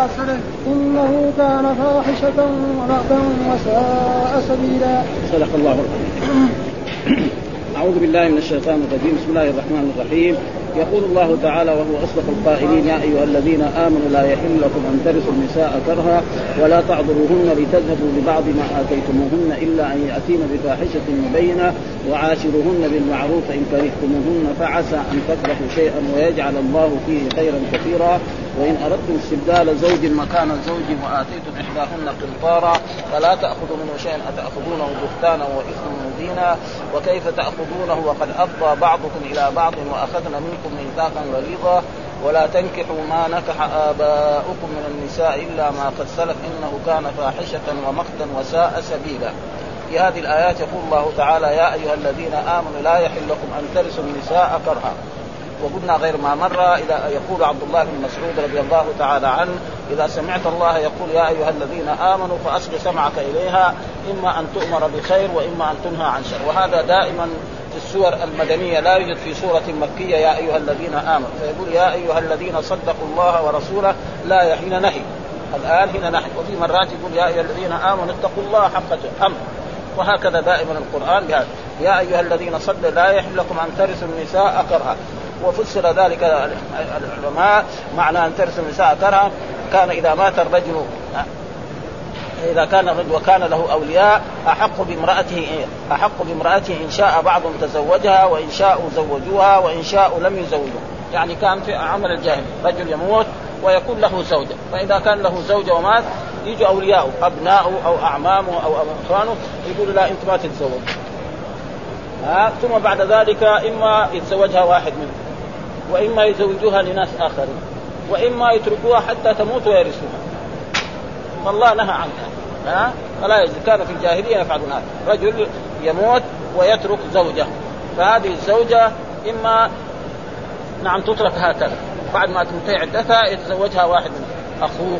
قصره إنه كان فاحشة ومقتا وساء سبيلا. صدق الله أعوذ بالله من الشيطان الرجيم. بسم الله الرحمن الرحيم. يقول الله تعالى وهو أصدق القائلين يا أيها الذين آمنوا لا يحل لكم أن ترثوا النساء كرها ولا تعذروهن لتذهبوا ببعض ما آتيتموهن إلا أن يأتين بفاحشة مبينة وعاشروهن بالمعروف فان كرهتموهن فعسى أن تكرهوا شيئا ويجعل الله فيه خيرا كثيرا وإن أردتم استبدال زوج مكان زوج وآتيتم إحداهن قنطارا فلا تأخذوا منه شيئا أتأخذونه بهتانا واثما مبينا؟ وكيف تأخذونه؟ وقد أفضى بعضكم إلى بعض وأخذنا منكم منكم ميثاقا غليظا. ولا تنكحوا ما نكح آباؤكم من النساء إلا ما قد سلف إنه كان فاحشة ومقتا وساء سبيلا. في هذه الآيات يقول الله تعالى يا أيها الذين آمنوا لا يحل لكم أن ترثوا النساء كرها. وقلنا غير ما مر. إذا يقول عبد الله بن مسعود رضي الله تعالى عنه إذا سمعت الله يقول يا أيها الذين آمنوا فاصغ سمعك إليها إما أن تؤمر بخير وإما أن تنهى عن شر. وهذا دائما في السور المدنية لا يوجد في سورة مكية يا أيها الذين آمنوا. فيقول يا أيها الذين صدقوا الله ورسوله لا حين نهي. الآن هنا نهي. وفي مرات يقول يا أيها الذين آمنوا اتقوا الله حق أمر وهكذا دائما القرآن قال يا أيها الذين صدقوا لا يحل لكم أن ترثوا النساء كرها وفسر ذلك العلماء معنى أن ترث النساء كرها كان إذا مات الرجل إذا كان الرجل وكان له أولياء أحق بامرأته أحق بامرأته إن شاء بعضهم تزوجها وإن شاءوا زوجوها وإن شاءوا لم يزوجوها يعني كان في عمل الجاهل رجل يموت ويكون له زوجة. فإذا كان له زوجة ومات يجوا أولياءه ابناؤه أو أعمامه أو أخوانه يقولوا لا أنت ما تتزوج. ها؟ ثم بعد ذلك إما يتزوجها واحد منهم. وإما يزوجوها لناس آخرين وإما يتركوها حتى تموت ويرثوها. فالله نهى عنها. ها؟ فلا يجوز. كان في الجاهلية يفعلون هذا. رجل يموت ويترك زوجة. فهذه الزوجة إما نعم تترك هكذا. بعد ما تنتهي عدتها يتزوجها واحد من أخوه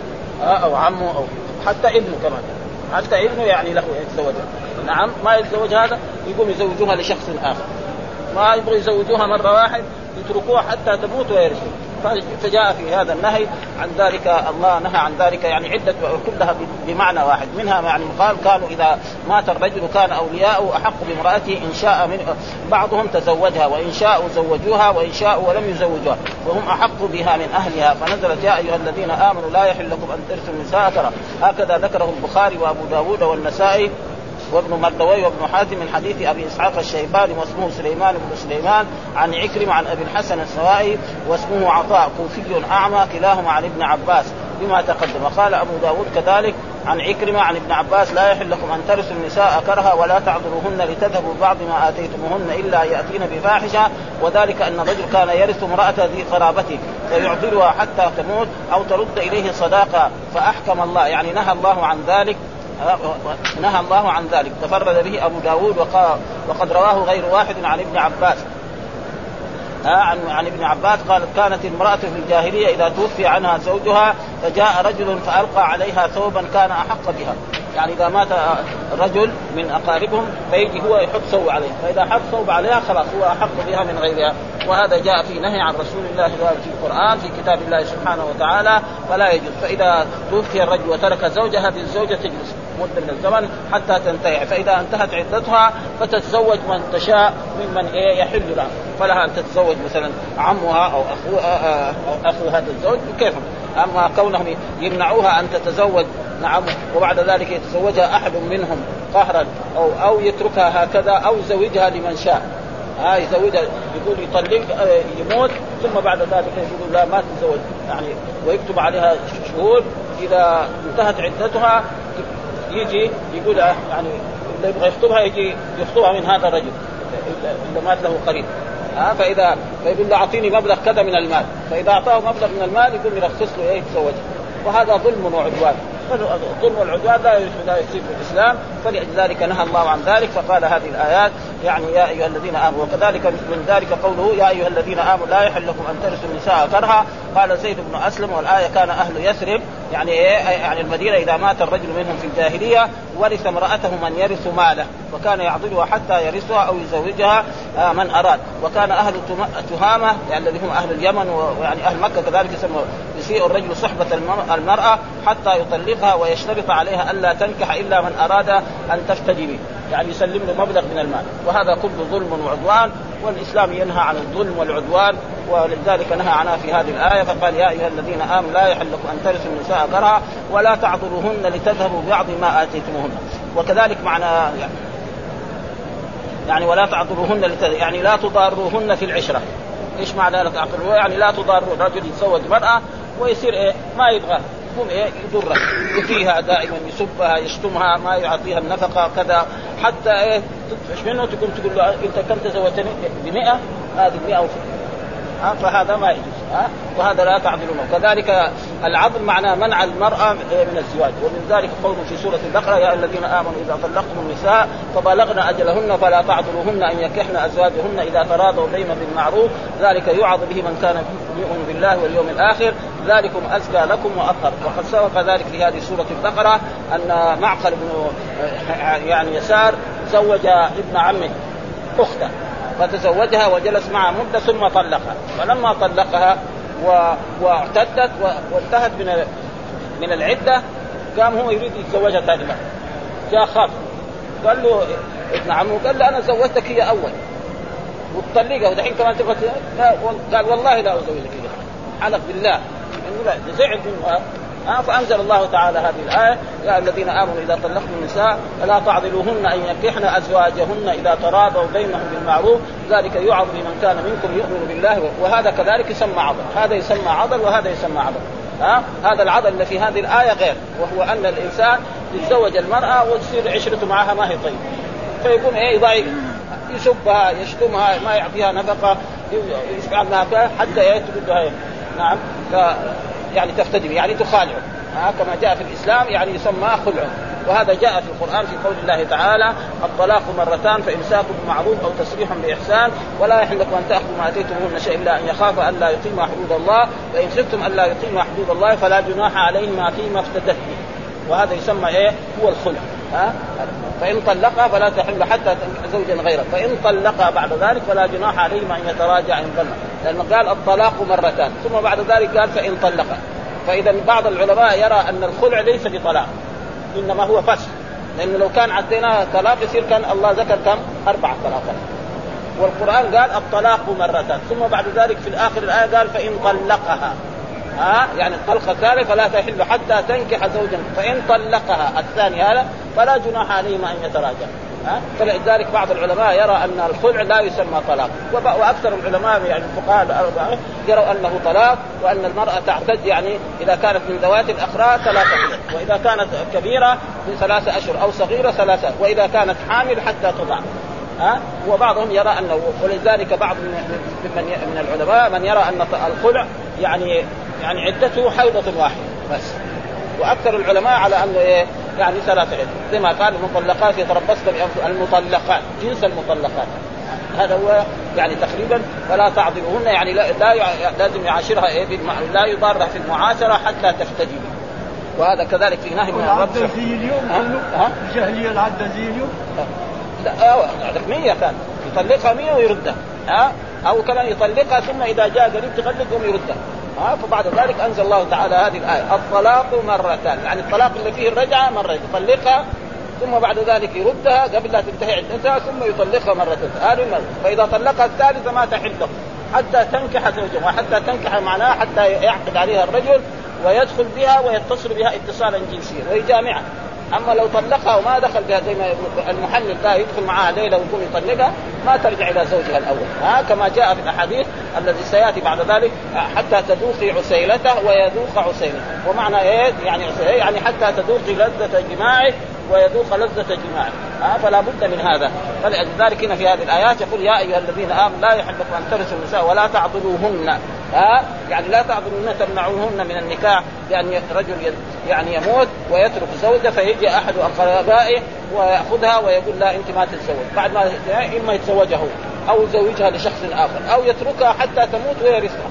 أو عمه أو حتى ابنه كمان. حتى ابنه يعني له يتزوجها. نعم ما يتزوج هذا؟ يقوم يزوجوها لشخص آخر. ما يبغوا يزوجوها مرة واحد يتركوها حتى تموت ويرثوا فجاء في هذا النهي عن ذلك الله نهى عن ذلك يعني عدة كلها بمعنى واحد. منها يعني قال كانوا إذا مات الرجل كان أولياؤه أحق بامرأته إن شاء من بعضهم تزوجها وإن شاءوا زوجوها وإن شاءوا ولم يزوجوها وهم أحق بها من أهلها. فنزلت يا أيها الذين آمنوا لا يحل لكم أن ترثوا النساء ترى هكذا ذكره البخاري وأبو داود والنسائي. وابن مردوي وابن حاتم من حديث أبي إسحاق الشيباني واسمه سليمان بن سليمان عن عكرم عن أبي الحسن السوائي واسمه عطاء كوفي أعمى كلاهما عن ابن عباس بما تقدم. وقال أبو داود كذلك عن عكرمة عن ابن عباس لا يحل لكم أن ترثوا النساء كرها ولا تعذروهن لتذهبوا بعض ما آتيتموهن إلا يأتين بفاحشة وذلك أن الرجل كان يرث امرأة ذي قرابته فيعذرها حتى تموت أو ترد إليه صداقة فأحكم الله يعني نهى الله عن ذلك نهى الله عن ذلك تفرد به أبو داود وقد رواه غير واحد عن ابن عباس. عن عن ابن عباس قالت كانت امرأة في الجاهلية إذا توفي عنها زوجها فجاء رجل فألقى عليها ثوبا كان أحق بها. يعني إذا مات رجل من أقاربهم فيجي هو يحط ثوب عليه فإذا حط ثوب عليها خلاص هو أحق بها من غيرها. وهذا جاء في نهي عن رسول الله في القرآن في كتاب الله سبحانه وتعالى فلا يجوز. فإذا توفي الرجل وترك زوجها هذه الزوجة تجلس مدة من الزمن حتى تنتهي. فإذا انتهت عدتها فتتزوج من تشاء ممن إيه يحل لها. فلها أن تتزوج مثلا عمها أو أخوها أو أخو هذا الزوج كيف؟ أما كونهم يمنعوها أن تتزوج نعم وبعد ذلك يتزوجها أحد منهم قهرا أو أو يتركها هكذا أو يزوجها لمن شاء. ها يزوجها يقول يطلق يموت ثم بعد ذلك يقول لا ما تتزوج. يعني ويكتب عليها شهود. إذا انتهت عدتها يجي يقول يعني اللي يبغى يخطبها يجي يخطبها من هذا الرجل اللي مات له قريب. ها فإذا فيقول له أعطيني مبلغ كذا من المال. فإذا أعطاه مبلغ من المال يقول يرخص له إيه يتزوج. وهذا ظلم وعدوان. الظلم والعدوان لا لا يصيب الإسلام. فلذلك نهى الله عن ذلك فقال هذه الآيات يعني يا أيها الذين آمنوا وكذلك من ذلك قوله يا أيها الذين آمنوا لا يحل لكم أن ترثوا النساء كرها. قال زيد بن أسلم والآية كان أهل يثرب يعني إيه؟ يعني المدينة إذا مات الرجل منهم في الجاهلية ورث امرأته من يرث ماله وكان يعضلها حتى يرثها أو يزوجها آه، من أراد. وكان أهل تهامة يعني الذي هم أهل اليمن ويعني أهل مكة كذلك يسمى يسيء الرجل صحبة المرأة حتى يطلقها ويشترط عليها ألا تنكح إلا من أراد أن تفتدي به. يعني يسلم له مبلغ من المال. وهذا كله ظلم وعدوان والإسلام ينهى عن الظلم والعدوان ولذلك نهى عنها في هذه الآية فقال يا أيها الذين آمنوا لا يحل لكم أن ترثوا النساء كرها ولا تعذروهن لتذهبوا بعض ما آتيتموهن. وكذلك معنى يعني, يعني ولا تعذروهن يعني لا تضاروهن في العشرة. إيش معنى لا تعذروهن يعني لا تضاروا رجل يتزوج مرأة ويصير إيه؟ ما يبغى. يقوم إيه؟ يضرها يفيها دائما يسبها يشتمها ما يعطيها النفقة كذا حتى إيه؟ تدفش منه؟ تقوم تقول له أنت كم تزوجتني ب 100 هذه 100 ها؟ فهذا ما يجوز. ها؟ وهذا لا تعدلون كذلك العضل معناه منع المرأة من الزواج. ومن ذلك قول في سورة البقرة يا الذين آمنوا إذا طلقتم النساء فبلغن أجلهن فلا تعذروهن أن يكحن أزواجهن إذا تراضوا بين بالمعروف. ذلك يوعظ به من كان يؤمن بالله واليوم الآخر. ذلكم أزكى لكم وأطهر. وقد سبق ذلك في هذه سورة البقرة أن معقل بن يعني يسار زوج ابن عمه أخته فتزوجها وجلس معها مدة ثم طلقها. فلما طلقها و... واعتدت و... وانتهت من من العدة قام هو يريد يتزوجها ثاني مرة. جاء خاف قال له ابن عمه قال له أنا زوجتك هي أول. وتطلقها ودحين كمان تبغى قال والله لا أزوجك هي حلف بالله. لا زعل منه آه فأنزل الله تعالى هذه الآية يا الذين آمنوا إذا طلقتم النساء فلا تعضلوهن أن ينكحن أزواجهن إذا تراضوا بينهم بالمعروف. ذلك يوعظ بمن كان منكم يؤمن بالله وهذا كذلك يسمى عضل. هذا يسمى عضل وهذا يسمى عضل. ها هذا العضل اللي في هذه الآية غير وهو أن الإنسان يتزوج المرأة وتصير عشرته معها ما هي طيبه فيقوم إيه يضايق يسبها يشتمها ما يعطيها نفقة يفعل حتى إيه تقول نعم يعني تفتدي يعني تخالعه آه كما جاء في الإسلام يعني يسمى خلع. وهذا جاء في القرآن في قول الله تعالى الطلاق مرتان فإمساك بمعروف أو تسريح بإحسان ولا يحل لكم أن تأخذوا ما آتيتموهن شيء إلا أن يخاف أن لا يقيم حدود الله فان خفتم أن لا يقيم حدود الله فلا جناح عليهما فيما افتدت به. وهذا يسمى إيه؟ هو الخلع. ها؟ فإن طلقها فلا تحل حتى تنكح زوجا غيره. فإن طلقها بعد ذلك فلا جناح عليهما أن يتراجع إن طلق لأنه قال الطلاق مرتان. ثم بعد ذلك قال فإن طلقها فإذا بعض العلماء يرى أن الخلع ليس بطلاق. إنما هو فسخ لأنه لو كان عدينا طلاق يصير كان الله ذكر كم؟ أربع طلاقات. والقرآن قال الطلاق مرتان. ثم بعد ذلك في الآخر الآية قال فإن طلقها. ها؟ يعني الطلقه الثانية فلا تحل حتى تنكح زوجا. فإن طلقها الثاني هذا فلا جناح عليهما أن يتراجع ها؟ فلذلك بعض العلماء يرى أن الخلع لا يسمى طلاق. وأكثر العلماء يعني الفقهاء الأربعة يروا أنه طلاق وأن المرأة تعتد يعني إذا كانت من ذوات الاخراء ثلاثة وإذا كانت كبيرة من ثلاثة أشهر أو صغيرة ثلاثة وإذا كانت حامل حتى تضع. ها؟ وبعضهم يرى انه ولذلك بعض من من العلماء من يرى أن الخلع يعني يعني عدته حيضة واحدة بس. وأكثر العلماء على انه إيه يعني ثلاثة عدة. زي ما قال المطلقات يتربصن المطلقات جنس المطلقات. هذا هو يعني تقريبا فلا تعضلوهن يعني لا, لا لازم يعاشرها إيه لا يضارها في المعاشرة حتى تفتدي وهذا كذلك في نهي من الرب زي اليوم ها؟ الجاهليه العدة زي اليوم. لا آه، هذاك 100 كان. يطلقها 100 ويردها. ها؟ أو كمان يطلقها ثم إذا جاء قريب تغلق يردها ها فبعد ذلك أنزل الله تعالى هذه الآية. الطلاق مرتان. يعني الطلاق اللي فيه الرجعة مره يطلقها ثم بعد ذلك يردها قبل لا تنتهي عدتها ثم يطلقها مرة هذه مرة فإذا طلقها الثالثة ما تحل حتى تنكح زوجها وحتى تنكح معناها حتى يعقد عليها الرجل ويدخل بها ويتصل بها اتصالا جنسيا. ويجامعها أما لو طلقها وما دخل بها زي ما المحلل ده يدخل معها ليلة ويقوم يطلقها ما ترجع إلى زوجها الأول. ها كما جاء في الأحاديث الذي سيأتي بعد ذلك حتى تذوقي عسيلته ويذوق عسيلته. ومعنى إيه؟ يعني يعني حتى تذوقي لذة جماعة ويذوق لذة جماعة. ها فلا بد من هذا. فلذلك هنا في هذه الآيات يقول يا أيها الذين آمنوا لا يحل لكم أن ترثوا النساء ولا تعضلوهن. ها؟ يعني لا تعضلوهن تمنعوهن من النكاح لأن رجل يعني يموت ويترك زوجة فيجي أحد أقربائه ويأخذها ويقول لا أنت ما تتزوج. بعد ما إما يتزوجها هو أو يزوجها لشخص آخر أو يتركها حتى تموت ويرثها.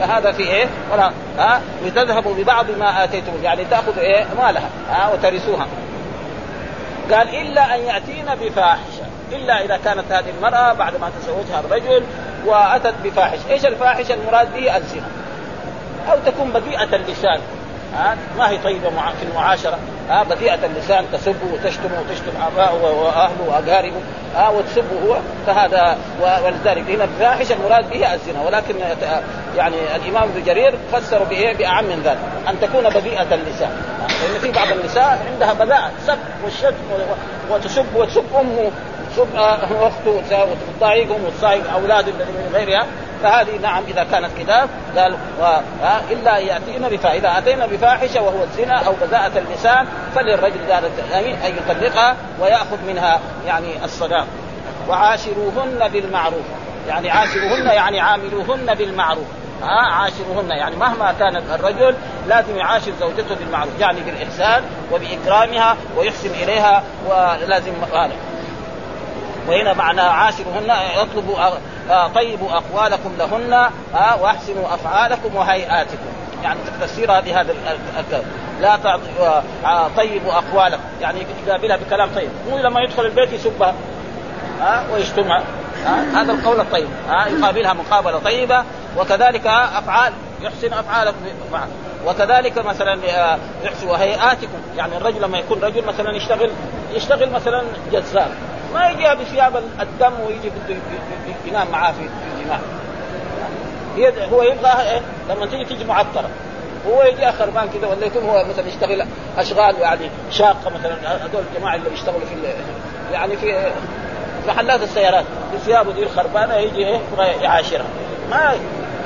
فهذا في إيه؟ ولا ها؟ لتذهبوا ببعض ما اتيتم يعني تاخذ إيه؟ مالها ها؟ وترثوها. قال إلا أن يأتينا بفاحشة. إلا إذا كانت هذه المرأة بعد ما تزوجها الرجل وأتت بفاحش، إيش الفاحشه المراد به الزنا أو تكون بذيئة اللسان. ها؟ ما هي طيبة في المعاشرة. ها؟ بذيئة اللسان تسب وتشتم وتشتم اباءه واهله واقاربه ها؟ وتسبه هو. فهذا ولذلك هنا الفاحش المراد به الزنا ولكن يعني الإمام ابن جرير فسر بإيه؟ بأعم من ذلك. أن تكون بذيئة اللسان. لأن في بعض النساء عندها بذاءه سب والشتم وتسب وتسب أمه. اخته وتضايقهم وتصايق اولاده من غيرها فهذه نعم إذا كانت كذا قال و... إلا يأتينا بفا إذا أتينا بفاحشة وهو الزنا أو بذاءة اللسان فللرجل ذلك أن يطلقها ويأخذ منها يعني الصداق. وعاشروهن بالمعروف. يعني عاشروهن يعني عاملوهن بالمعروف. ها عاشروهن. يعني مهما كان الرجل لازم يعاشر زوجته بالمعروف. يعني بالإحسان وبإكرامها ويحسن إليها ولازم هذا. وهنا معنى عاشرهن يطلب طيبوا أقوالكم لهن واحسنوا أفعالكم وهيئاتكم. يعني تفسيرها بهذا الكلام لا طيبوا أقوالكم. يعني يقابلها بكلام طيب. مو لما يدخل البيت يسبها ها ويشتمها ها هذا القول الطيب. ها يقابلها مقابلة طيبة وكذلك أفعال. يحسن أفعالكم. وكذلك مثلا يحسن هيئاتكم يعني الرجل لما يكون رجل مثلا يشتغل يشتغل مثلا جزار ما يجيها بثياب الدم ويجي بده ينام معاه في الجماع. هو يبغى إيه؟ لما تيجي تيجي معطرة. هو يجي خربان كذا ولا يكون هو مثلا يشتغل أشغال يعني شاقة مثلا هذول الجماعة اللي بيشتغلوا في يعني في محلات السيارات ثيابه دي الخربانة يجي إيه يعاشرها. ما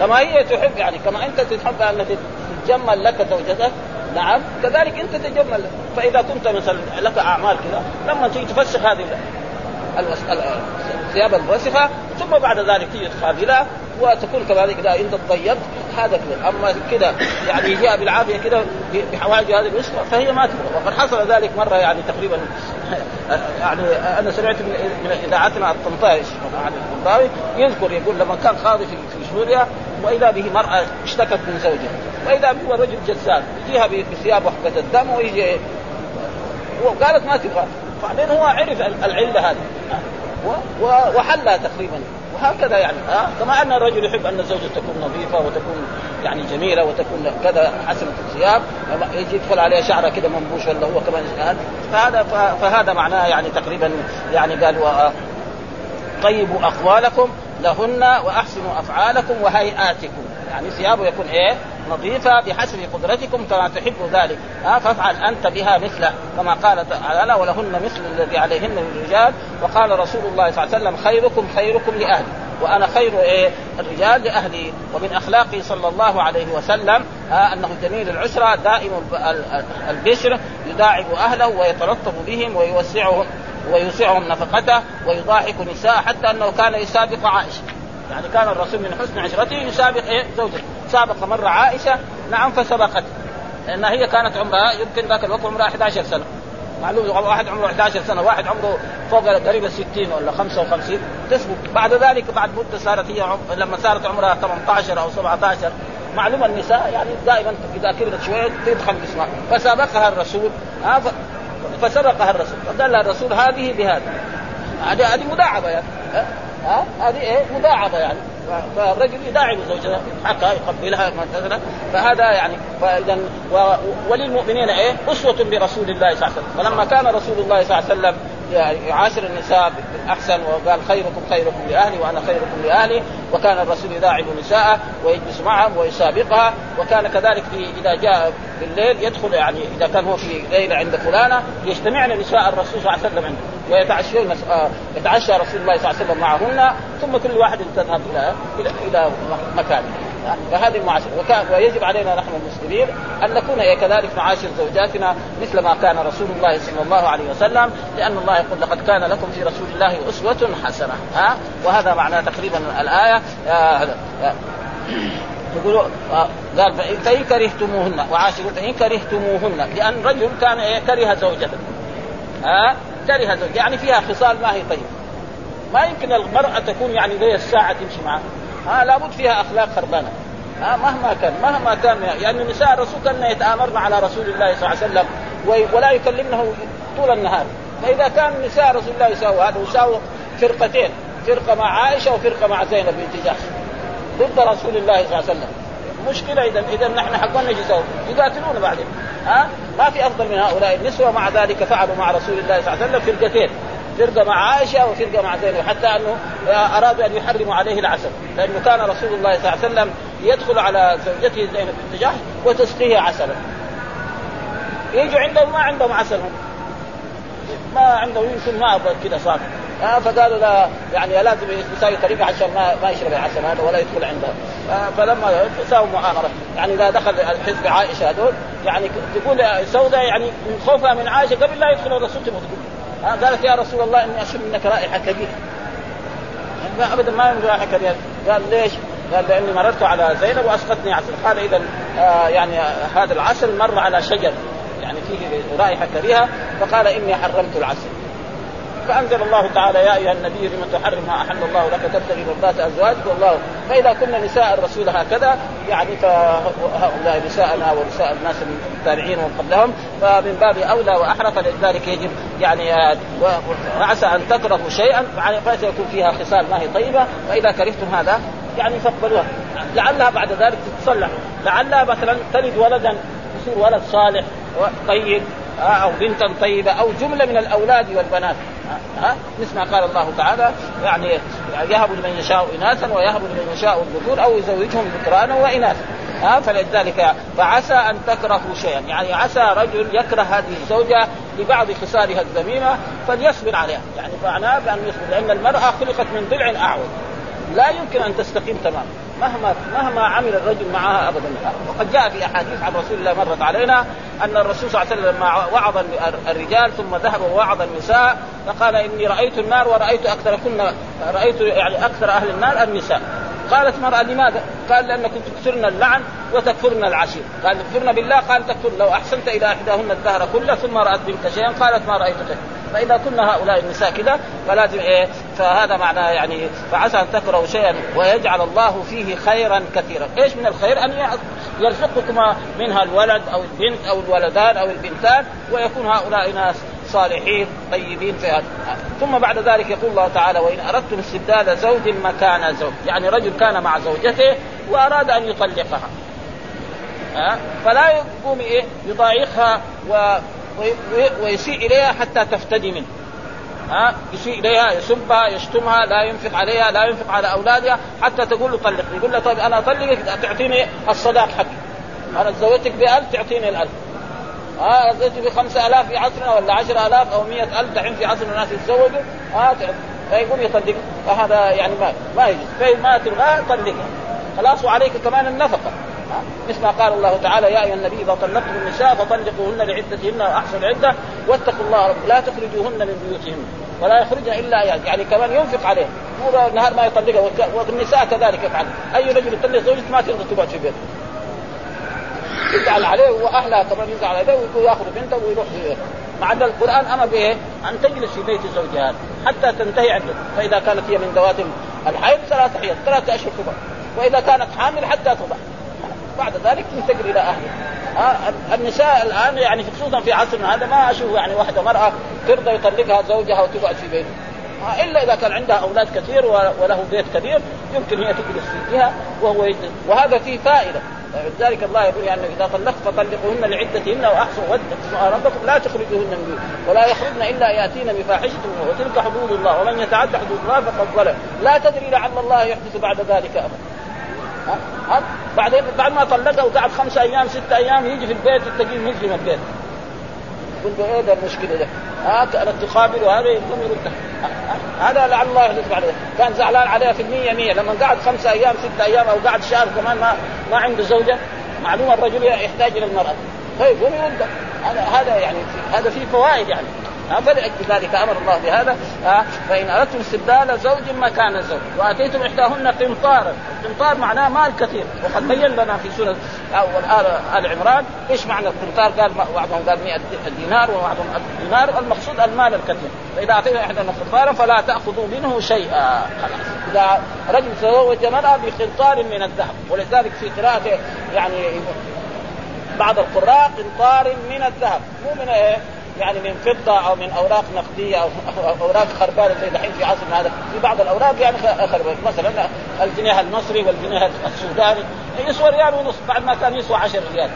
كما هي تحب يعني كما أنت تحب أن تتجمل لك زوجتك نعم كذلك أنت تجمل فإذا كنت مثلا لك أعمال كذا لما تيجي تفسخ هذه الثياب الوسخه ثم بعد ذلك تيجي تقابلها وتكون كذلك اذا انت تطيبت هذا كذا. أما كذا يعني جاء بالعافية كذا بحواجز هذه الوسخه فهي ما تبغى. وقد حصل ذلك مرة يعني تقريبا يعني أنا سمعت من إذاعتنا الطنطاوي عن الطنطاوي يذكر يقول لما كان قاضي في سوريا وإذا به مرأة اشتكت من زوجها وإذا به رجل جساد يجيها بثيابه حقت الدم ويجي وقالت ما تبغى. بعدين هو عرف العلة هذه. وحلها تقريبا. وهكذا يعني ها؟ كما أن الرجل يحب أن الزوجة تكون نظيفة وتكون يعني جميلة وتكون كذا حسنة الثياب يجي يدخل عليها شعرة كذا منبوش ولا هو كمان فهذا فهذا معناه يعني تقريبا يعني قال طيبوا أقوالكم لهن وأحسنوا أفعالكم وهيئاتكم. يعني ثيابه يكون إيه؟ نظيفة بحسب قدرتكم كما تحب ذلك. ها فافعل أنت بها مثله كما قال تعالى ولهن مثل الذي عليهن للرجال وقال رسول الله صلى الله عليه وسلم خيركم خيركم لأهلي وأنا خير إيه؟ الرجال لأهلي. ومن اخلاقه صلى الله عليه وسلم آه أنه جميل العشره دائم البشر يداعب أهله ويتلطف بهم ويوسعهم ويوسعهم نفقته ويضاحك نساء حتى أنه كان يسابق عائشة. يعني كان الرسول من حسن عشرته يسابق إيه؟ زوجته. سابق مره عائشة. نعم فسبقت. لأن هي كانت عمرها يمكن ذاك الوقت عمرها 11 سنة. معلوم واحد عمره 11 سنة واحد عمره فوق قريب ال 60 ولا 55 تسبق. بعد ذلك بعد مدة صارت هي عم... لما صارت عمرها 18 أو 17 معلوم النساء يعني دائما إذا كبرت شوية تدخل جسمها فسابقها الرسول. ف... فسبقها الرسول. فقال لها الرسول هذه بهذا. هذه هذه مداعبة يعني. ها هذه إيه؟ مداعبه يعني. فالرجل يداعب زوجته حتى يقبلها مثلا فهذا يعني فاذا وللمؤمنين إيه؟ أسوة برسول الله صلى الله عليه وسلم. فلما كان رسول الله صلى الله عليه وسلم يعاشر النساء بالأحسن وقال خيركم خيركم لأهلي وأنا خيركم لأهلي وكان الرسول يداعب نساءه ويجلس معهم ويسابقها وكان كذلك في إذا جاء بالليل يدخل يعني إذا كان هو في ليلة عند فلانة يجتمعن نساء الرسول صلى الله عليه وسلم عنده. ويتعشون آه، يتعشى رسول الله صلى الله عليه وسلم معهن ثم كل واحد تذهب إلى إلى إلى مكانه فهذه المعاشره وكان ويجب علينا نحن المسلمين أن نكون كذلك نعاشر زوجاتنا مثل ما كان رسول الله صلى الله عليه وسلم لأن الله يقول لقد كان لكم في رسول الله أسوة حسنة. ها؟ وهذا معناه تقريبا الآية هذا يقولوا آه قال فإن كرهتموهن. وعاشروا فإن كرهتموهن. لأن رجل كان إيه كره زوجته. ها؟ كره يعني فيها خصال ما هي طيبة ما يمكن المرأة تكون يعني زي الساعة تمشي معها. ها لابد فيها أخلاق خربانة. ها مهما كان مهما كان. يعني نساء الرسول كان يتآمرن على رسول الله صلى الله عليه وسلم ولا يكلمنه طول النهار. فإذا كان نساء رسول الله يساووا هذا يساووا فرقتين. فرقة مع عائشة وفرقة مع زينب بنت جحش ضد رسول الله صلى الله عليه وسلم. مشكلة اذا إذا نحن حقنا يسووا؟ يقاتلون بعدين ها؟ ما في أفضل من هؤلاء. النسوة مع ذلك فعلوا مع رسول الله صلى الله عليه وسلم فرقتين. فرقة مع عائشة وفرقة مع زينب. حتى أنه أرادوا أن يحرموا عليه العسل. لأنه كان رسول الله صلى الله عليه وسلم يدخل على زوجته زينب بنت جحش وتسقيه عسلا. يجوا عندهم ما عندهم عسل. ما عندهم يمكن ما كذا صار آه فقالوا لا يعني لازم يساوي طريقه عشان ما ما يشرب العسل هذا ولا يدخل عندها آه فلما ساووا مؤامره يعني إذا دخل حزب عائشة هذول يعني تقول سوداء يعني من خوفها من عائشة قبل لا يدخل الرسول تبغى تقول. آه قالت يا رسول الله إني أشم منك رائحة كبيرة. يعني أبدا ما من رائحة كبيرة. قال ليش؟ قال لأني مررت على زينب وأسقطني عسل قال اذا آه يعني هذا العسل مر على شجر. يعني فيه رائحة كريهه فقال إني حرمت العسل. فأنزل الله تعالى يا أيها النبي لم تحرم ما أحل الله لك تبتغي مرضات أزواجك والله. فإذا كنا نساء الرسول هكذا يعني فهؤلاء نساءنا ونساء الناس التابعين ومن قبلهم فمن باب أولى واحرى فلذلك يجب يعني وعسى أن تكرهوا شيئا فسيكون فيها خصال ما هي طيبة. فإذا كرهتم هذا يعني فاقبلوها. لعلها بعد ذلك تتصلح. لعلها مثلا تلد ولدا يصير ولد صالح طيب. أو بنتا طيبة أو جملة من الأولاد والبنات. ها مثل ما قال الله تعالى يعني يهب لمن يشاء إناثا ويهب لمن يشاء الذكور أو يزوجهم ذكرانا وإناثا. ها فلذلك فعسى أن تكرهوا شيئا. يعني عسى رجل يكره هذه الزوجة لبعض خصالها الذميمة فليصبر عليها. يعني معناه بأن يصبر لأن المرأة خلقت من ضلع أعوج. لا يمكن أن تستقيم تماما. مهما مهما عمل الرجل معها ابدا. وقد جاء في أحاديث عن رسول الله مرت علينا أن الرسول صلى الله عليه وسلم لما وعظ الرجال ثم ذهب ووعظ النساء فقال إني رأيت النار ورأيت أكثر كنا رأيت يعني أكثر أهل النار النساء. قالت مرأة لماذا؟ قال لأنكم تكثرن اللعن وتكفرن العشير قال تكفرن بالله قال تكفر لو أحسنت إلى إحداهن الدهر كله ثم رأت منك شيئا قالت ما رأيت شيئا فإذا كنا هؤلاء النساء كذا فلازم إيه فهذا معناه يعني فعسى أن تكرهوا شيئا ويجعل الله فيه خيرا كثيرا، إيش من الخير؟ أن يرزقكما منها الولد أو البنت أو الولدان أو البنتان ويكون هؤلاء ناس صالحين طيبين في هذا. ثم بعد ذلك يقول الله تعالى وإن اردتم استبدال زوج مكان زوج. يعني رجل كان مع زوجته وأراد أن يطلقها. فلا يقوم إيه؟ يضايقها و ويسيء إليها حتى تفتدي منه. ها؟ يسيء إليها يسبها يشتمها لا ينفق عليها لا ينفق على أولادها حتى تقول له طلقني يقول له طيب أنا أطلقك تعطيني الصداق حقي. أنا تزوجتك ب 1000 تعطيني ال 1000 ها زوجتك ب 5000 في عصرنا ولا 10000 أو 100000 دحين في عصر الناس يتزوجوا. ها فيقوم يطلق فهذا يعني ما ما يجوز. فما تبغى طلقها خلاص وعليك كمان النفقة. مثل ما قال الله تعالى يا أيها النبي إذا طلقتم النساء فطلقوهن لعدتهن وأحسن العده واتقوا الله رب لا تخرجوهن من بيوتهن. ولا يخرجن إلا ايات يعني كمان ينفق عليه مو النهار ما يطلقها والنساء كذلك يفعل أي رجل يطلق زوجته ما تقدر تقعد في بيته. يزعل عليه وأهلها كمان يزعل عليه وياخذ بنته ويروح مع أن القرآن أمر بايه؟ أن تجلس في بيت زوجها حتى تنتهي عنده فإذا كانت هي من ذوات الحيض ثلاثة حيض ثلاثة أشهر تضع وإذا كانت حامل حتى تضع بعد ذلك تنتقل إلى أهلها. آه النساء الآن يعني خصوصا في عصرنا هذا ما أشوف يعني واحدة مرأة ترضى يطلقها زوجها وتقعد في بيته. آه إلا إذا كان عندها أولاد كثير وله بيت كبير يمكن هي تجلس فيها وهو يجلس. وهذا فيه فائدة. لذلك الله يقول يعني إذا طلقت فطلقوهن لعدتهن وأحصوا ودوا ربكم. لا تخرجوهن من ولا يخرجن إلا يأتين بفاحشة وتلك حدود الله. ومن يتعد حدود الله فقد ظلم. لا تدري لعل الله يحدث بعد ذلك ابدا بعدين بعد ما طلقها وقعد خمسة أيام ستة أيام يجي في البيت تلاقيه مظلم البيت. يقول له إيه ده المشكلة ده؟ ها كانت تقابل وهذا يقوم يردها هذا لعل الله يحدث بعد كان زعلان عليها في المية مية. لما قعد خمسة أيام ستة أيام أو قعد شهر كمان ما ما عنده زوجة معلومه الرجل يحتاج إلى المرأة. طيب يردها هذا هذا يعني هذا فيه فوائد يعني. فلأجل ذلك أمر الله بهذا. فإن أردتم استبدال زوج مكان زوج وأتيتم إحداهن قنطارا القنطار معناه مال كثير. وقد بين لنا في سورة أول آل عمران إيش معنى القنطار؟ قال بعضهم قال 100 دينار وبعضهم دينار. المقصود المال الكثير. فإذا أعطينا إحداهن قنطارا فلا تأخذوا منه شيئا. إذا رجل تزوج مرأة بقنطار من الذهب ولذلك في قراءة يعني بعض القراء قنطار من الذهب. مو من إيه؟ يعني من فضة أو من أوراق نقدية أو أوراق خربانة زي دحين في عصرنا هذا. في بعض الأوراق يعني خربانه مثلا الجنيه المصري والجنيه السوداني. يسوى ريال ونص بعد ما كان يسوى 10 ريال.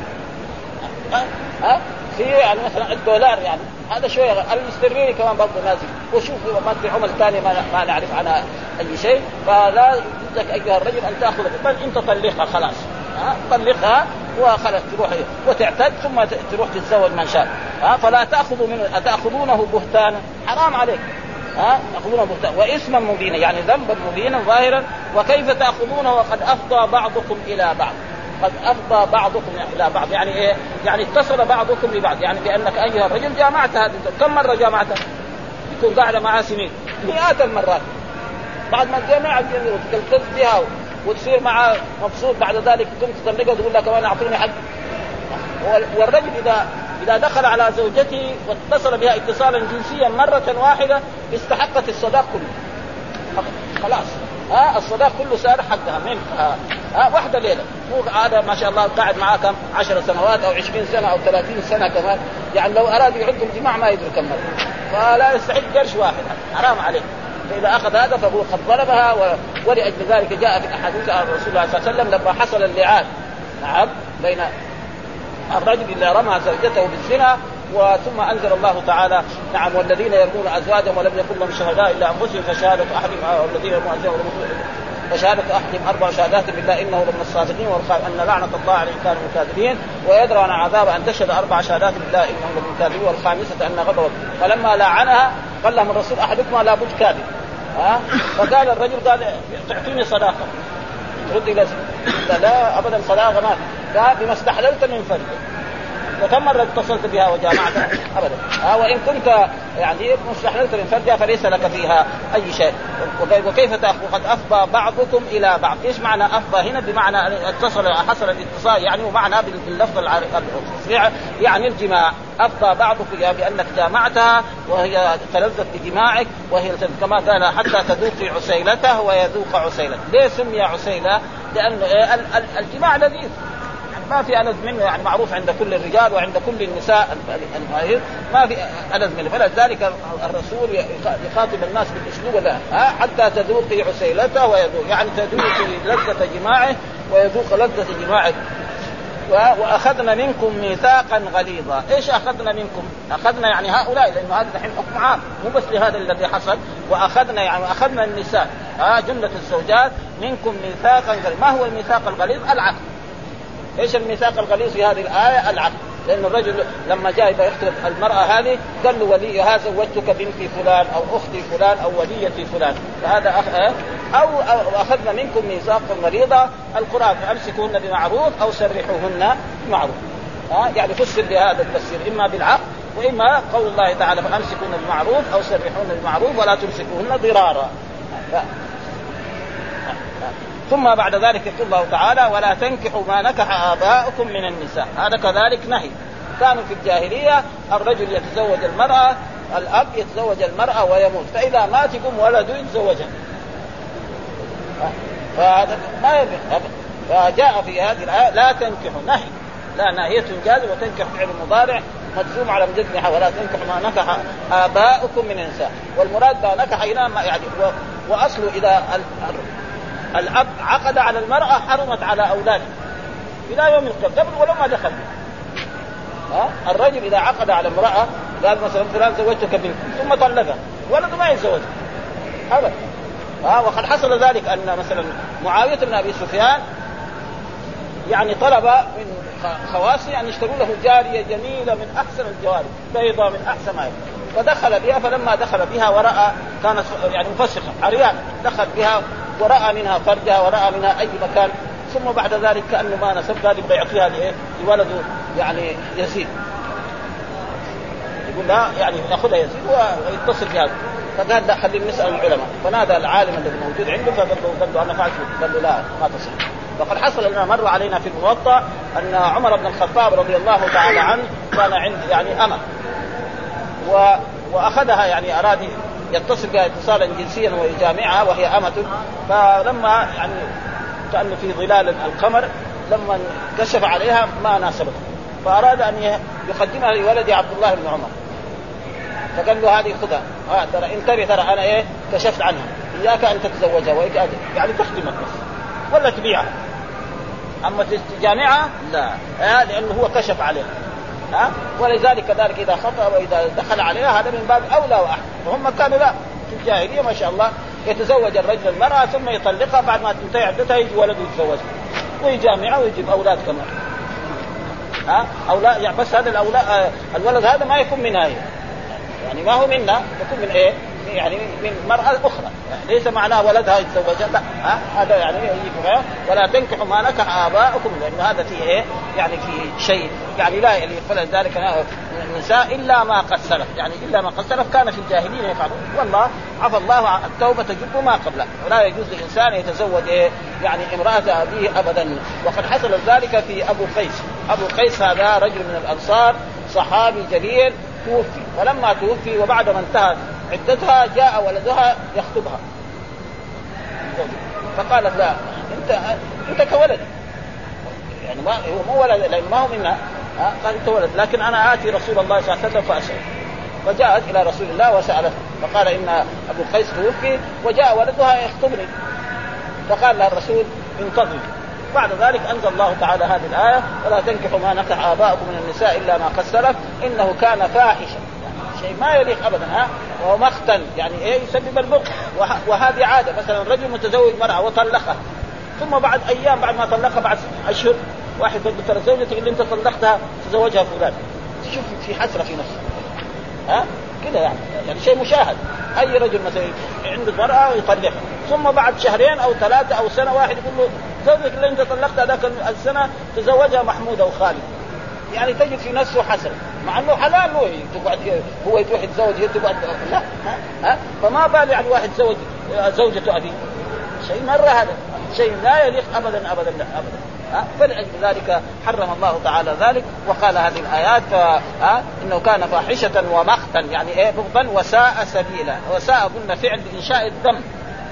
ها؟ ها؟ في يعني مثلا الدولار يعني. هذا شوية الاسترليني كمان برضه نازل. وشوف ما في عمل ثانية ما, ما نعرف عنها أي شيء. فلا يجوز لك أيها الرجل أن تاخذ بل انت طلقها خلاص. ها؟ طلقها وخلاص تروح وتعتد ثم تروح تتزوج من شاء. ها فلا تأخذوا منه أتأخذونه بهتانا؟ حرام عليك. ها تأخذونه بهتانا. واثما مبينا يعني ذنبا مبينا ظاهرا. وكيف تأخذونه؟ وقد أفضى بعضكم إلى بعض. قد أفضى بعضكم إلى بعض. يعني إيه؟ يعني اتصل بعضكم ببعض. يعني بأنك أيها الرجل جامعت هذه كم مرة جامعتها؟ يكون قاعدة معها سنين. مئات المرات. بعد ما تجمع وتلتز بها وتصير معه مبسوط بعد ذلك تقوم تطلقها وتقول لها كمان اعطيني حق. والرجل اذا إذا دخل على زوجته واتصل بها اتصالا جنسيا مرة واحدة استحقت الصداق كله. خلاص. ها الصداق كله صار حقها من ها, ها واحدة ليلة. مو هذا ما شاء الله قاعد معاه كم 10 سنوات أو 20 سنة أو 30 سنة كمان. يعني لو أراد يعد الجماع ما يدري كم مرة. فلا يستحق قرش واحد. حرام عليه فإذا أخذ هذا فهو قد ظلمها. ولأجل ذلك جاء في الاحاديث عن رسول الله صلى الله عليه وسلم لما حصل اللعان نعم بين الرجل اللي رمى زوجته بالزنا وثم أنزل الله تعالى نعم والذين يرمون أزواجهم ولم يكن لهم شهداء إلا أنفسهم فشهادة أحدهم والذين يرمون أزواجهم فشهادة أحدهم أربع شهادات بالله إنه لمن الصادقين أن لعنة الله عليه كانوا الكاذبين ويدرى عن عذاب أن تشهد أربع شهادات بالله إنه لمن الكاذبين والخامسة أن غضب فلما لعنها قال لهم الرسول أحدكما لابد كاذب. ها؟ فقال الرجل قال تعطيني صداقة. ترد إلى لا أبدا صداقة ما قال بما استحللت من فرجك وكم مرة اتصلت بها وجامعتها ابدا. آه وإن كنت يعني مستحللت من فرجها فليس لك فيها أي شيء. وكيف تاخذ قد أفضى بعضكم إلى بعض. إيش معنى أفضى؟ هنا بمعنى اتصل حصل الاتصال يعني ومعنى باللفظ التصريح يعني الجماع. أفضى بعضكم بأنك جامعتها وهي تلذذ بجماعك وهي كما قال حتى تذوقي عسيلته ويذوق عسيلته. ليه سمي عسيلة؟ لأنه الجماع لذيذ. ما في ألذ منه يعني معروف عند كل الرجال وعند كل النساء ما في ألذ منه. فلذلك الرسول يخاطب الناس بالأسلوب ذا حتى تذوقي عسيلته ويذوق يعني تذوقي لذة جماعة ويذوق لذة جماعك وأخذنا منكم ميثاقا غليظا، إيش أخذنا منكم؟ أخذنا يعني هؤلاء لأنه هذا الحين حكم عام مو بس لهذا الذي حصل. وأخذنا يعني أخذنا النساء ها جملة الزوجات منكم ميثاقا غليظا، ما هو الميثاق الغليظ؟ العقد إيش الميثاق الغليظ في هذه الآية؟ العقد لأن الرجل لما جاء يخطب المرأة هذه قال له وليها زوجتك بنتي فلان أو أختي فلان أو وليتي فلان. فهذا أخ... أو أخذنا منكم ميثاقا غليظا القرآن أمسكوهن بمعروف أو سرحوهن بمعروف. ها؟ يعني فسر بهذا التفسير إما بالعقد وإما قول الله تعالى فامسكوهن بمعروف أو سرحوهن بمعروف ولا تمسكوهن ضرارا. ثم بعد ذلك يقول الله تعالى ولا تنكحوا ما نكح آباؤكم من النساء. هذا كذلك نهي. كانوا في الجاهلية الرجل يتزوج المرأة الأب يتزوج المرأة ويموت. فإذا مات يقوم ولده يتزوجها فهذا ما فجاء في هذه الآية لا تنكحوا. نهي. لا ناهية جاز وتنكح فعل مضارع مجزوم على مجزمها. ولا تنكح ما نكح آباؤكم من النساء. والمراد ما نكح هنا يعني وأصله إذا الأب عقد على المرأة حرمت على أولاده. إلى يوم القيامة. قبل ولو ما دخل ها؟ الرجل إذا عقد على امرأة قال مثلا فلان زوجتك بنت ثم طلقها. ولده ما يتزوجها ابدا. ها؟ وقد حصل ذلك أن مثلا معاوية بن أبي سفيان يعني طلب من خواصه أن يشتروا له جارية جميلة من أحسن الجواري بيضاء من أحسن ما يكون. فدخل بها فلما دخل بها ورأى كانت يعني مفسخه عريان دخل بها ورأى منها فرجها ورأى منها أي مكان ثم بعد ذلك كانه ما نسب قال يبغى يعطيها؟ لولده يعني يزيد. يقول لا يعني يأخذها يزيد ويتصل بهذا فقال لا خلينا نسأل العلماء. فنادى العالم الذي موجود عنده فقال له قال له أنا فعلت قال له لا ما تصح. وقد حصل لنا مر علينا في الموطأ أن عمر بن الخطاب رضي الله تعالى عنه كان عند يعني امه و وأخذها يعني اراد يتصل بها اتصالا جنسيا ويجامعها وهي أمة. فلما يعني كأنه في ظلال القمر لما كشف عليها ما ناسبته. فأراد أن يقدمها لولده عبد الله بن عمر. فقال له هذه خذها. آه ترى انتبه ترى أنا إيه كشفت عنها. إياك أن تتزوجها وإياك يعني تخدمك بس. ولا تبيعها. أما تجامعها لا. آه لأنه هو كشف عليها. ها؟ ولذلك كذلك إذا خطأ وإذا دخل عليها هذا من باب أولى وأحسن. وهم كانوا لا. في الجاهلية ما شاء الله يتزوج الرجل المرأة ثم يطلقها بعد ما تنتهي عدتها يجي ولد يتزوجها ويجامعها ويجيب أولاد كمان. ها؟ أولاد يعني بس هذا الأولاد آه، الولد هذا ما يكون منها هي يعني ما هو منا يكون من إيه؟ يعني من مرأة أخرى. يعني ليس معناه ولدها يتزوجها لا. ها؟ هذا يعني يجيكم ولا تنكحوا ما نكح آباؤكم لأن هذا فيه إيه؟ يعني في شيء. يعني لا يليق ذلك النساء إلا ما قد سلف. يعني إلا ما قد سلف كان في الجاهلين يفعلون. والله عفى الله التوبة تجب ما قبله ولا يجوز لإنسان يتزوج إيه؟ يعني امرأة أبيه أبدا. وقد حصل ذلك في أبو قيس. أبو قيس هذا رجل من الأنصار صحابي جليل توفي. ولما توفي وبعد ما انتهت عدتها جاء ولدها يخطبها. فقالت لا انت انت كولدي يعني ما هو مو ولد لأن ما هو منها قال انت ولد لكن أنا آتي رسول الله صلى الله عليه وسلم فأسأل. فجاءت إلى رسول الله وسألته. فقال إن أبو قيس توفي وجاء ولدها يخطبني. فقال لها الرسول انتظري بعد ذلك أنزل الله تعالى هذه الآية ولا تنكحوا ما نكح آباؤكم من النساء إلا ما قد سلف إنه كان فاحشا شيء ما يليق ابدا ها؟ وهو يعني إيه؟ يسبب البغض. وهذه عادة مثلا رجل متزوج مرأة وطلقها ثم بعد أيام بعد ما طلقها بعد أشهر واحد يقول ترى زوجتك اللي أنت طلقتها تزوجها فلان. شوف في حسرة في نفسه ها؟ كذا يعني يعني شيء مشاهد. أي رجل مثلا عنده مرأة ويطلقها ثم بعد شهرين أو ثلاثة أو سنة واحد يقول له زوجك اللي أنت طلقتها ذاك السنة تزوجها محمود أو خالد. يعني تجد في نفسه حسن مع إنه حلال هو تقعد هو يروح يتزوج هي تقعد لا ها, ها فما بال يعني واحد زوج زوجته ابيه شيء مرة هذا. شيء لا يليق ابدا ابدا لا ابدا. ها فلأجل ذلك حرم الله تعالى ذلك وقال هذه الآيات ها إنه كان فاحشة ومقتا. يعني إيه بغضا وساء سبيلا. وساء قلنا فعل بانشاء الذنب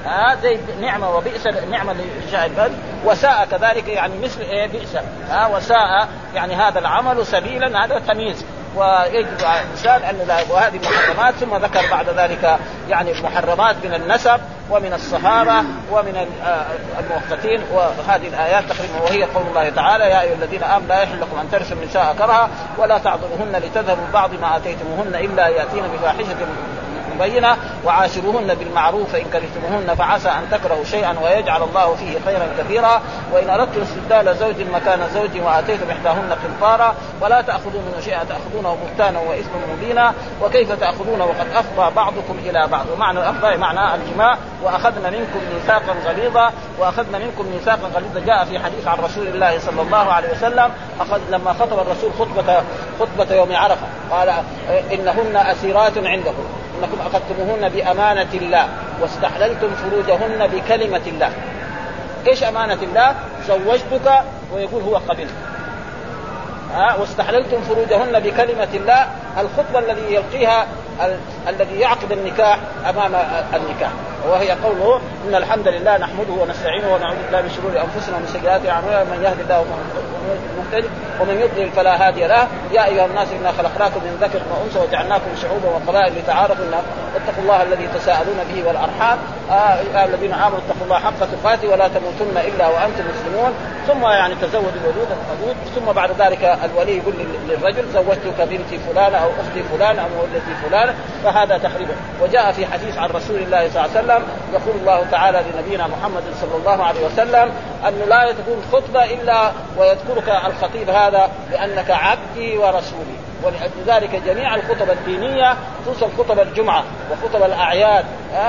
ها زي نعمة وبئس نعمة لإنشاء البلد وساء كذلك يعني مثل إيه بئس. ها وساء يعني هذا العمل سبيلا هذا تمييز. ويجب على الإنسان أن وهذه محرمات ثم ذكر بعد ذلك يعني محرمات من النسب ومن الصحابة ومن آه، المؤقتين. وهذه الآيات تقريبا وهي قول الله تعالى يا أيها الذين آمنوا لا يحل لكم أن ترثوا النساء كرها ولا تعضلوهن لتذهبوا بعض ما آتيتموهن إلا يأتين بفاحشة بينة وعاشروهن بالمعروف فإن كرهتموهن فعسى أن تكرهوا شيئا ويجعل الله فيه خيرا كثيرا وإن أردتم استبدال زوج مكان زوج وآتيتم إحداهن قنطارا ولا تأخذوا منه شيئا تأخذونه بهتانا وإثما مبينا وكيف تأخذونه وقد أفضى بعضكم إلى بعض ومعنى الأفضى معنى الجماع وأخذنا منكم ميثاقا غليظا وأخذنا منكم ميثاقا غليظا جاء في حديث عن رسول الله صلى الله عليه وسلم أخذ لما خطب الرسول خطبة خطبة يوم عرفة قال إنهن أسيرات عندكم أنكم أخذتموهن بأمانة الله واستحللتم فروجهن بكلمة الله إيش أمانة الله؟ زوجتك ويقول هو قبل ها واستحللتم فروجهن بكلمة الله الخطبة الذي يلقيها الذي يعقد النكاح أمام النكاح. وهي قوله إن الحمد لله نحمده ونستعينه ونعوذ بالله من شرور أنفسنا ومن سيئات أعمالنا من يهد الله ومن يضلل فلا هادي له. يا أيها الناس إنا خلقناكم من ذكر وأنثى وجعلناكم شعوبا وقبائل لتعارفوا واتقوا الله الذي تساءلون به والأرحام. آه الذين آمنوا اتقوا الله حق تقاته ولا تموتن إلا وأنتم مسلمون. ثم يعني تزوج الولود ثم بعد ذلك الولي يقول للرجل زوجتك بنتي فلانة أو أختي فلانة أو ولدتي فلانة فهذا تقريبا. وجاء في حديث عن رسول الله صلى الله عليه وسلم يقول الله تعالى لنبينا محمد صلى الله عليه وسلم انه لا تكون خطبه إلا ويذكرك الخطيب هذا بأنك عبدي ورسولي. ولأجل ذلك جميع الخطب الدينية خصوصا خطب الجمعة وخطب الأعياد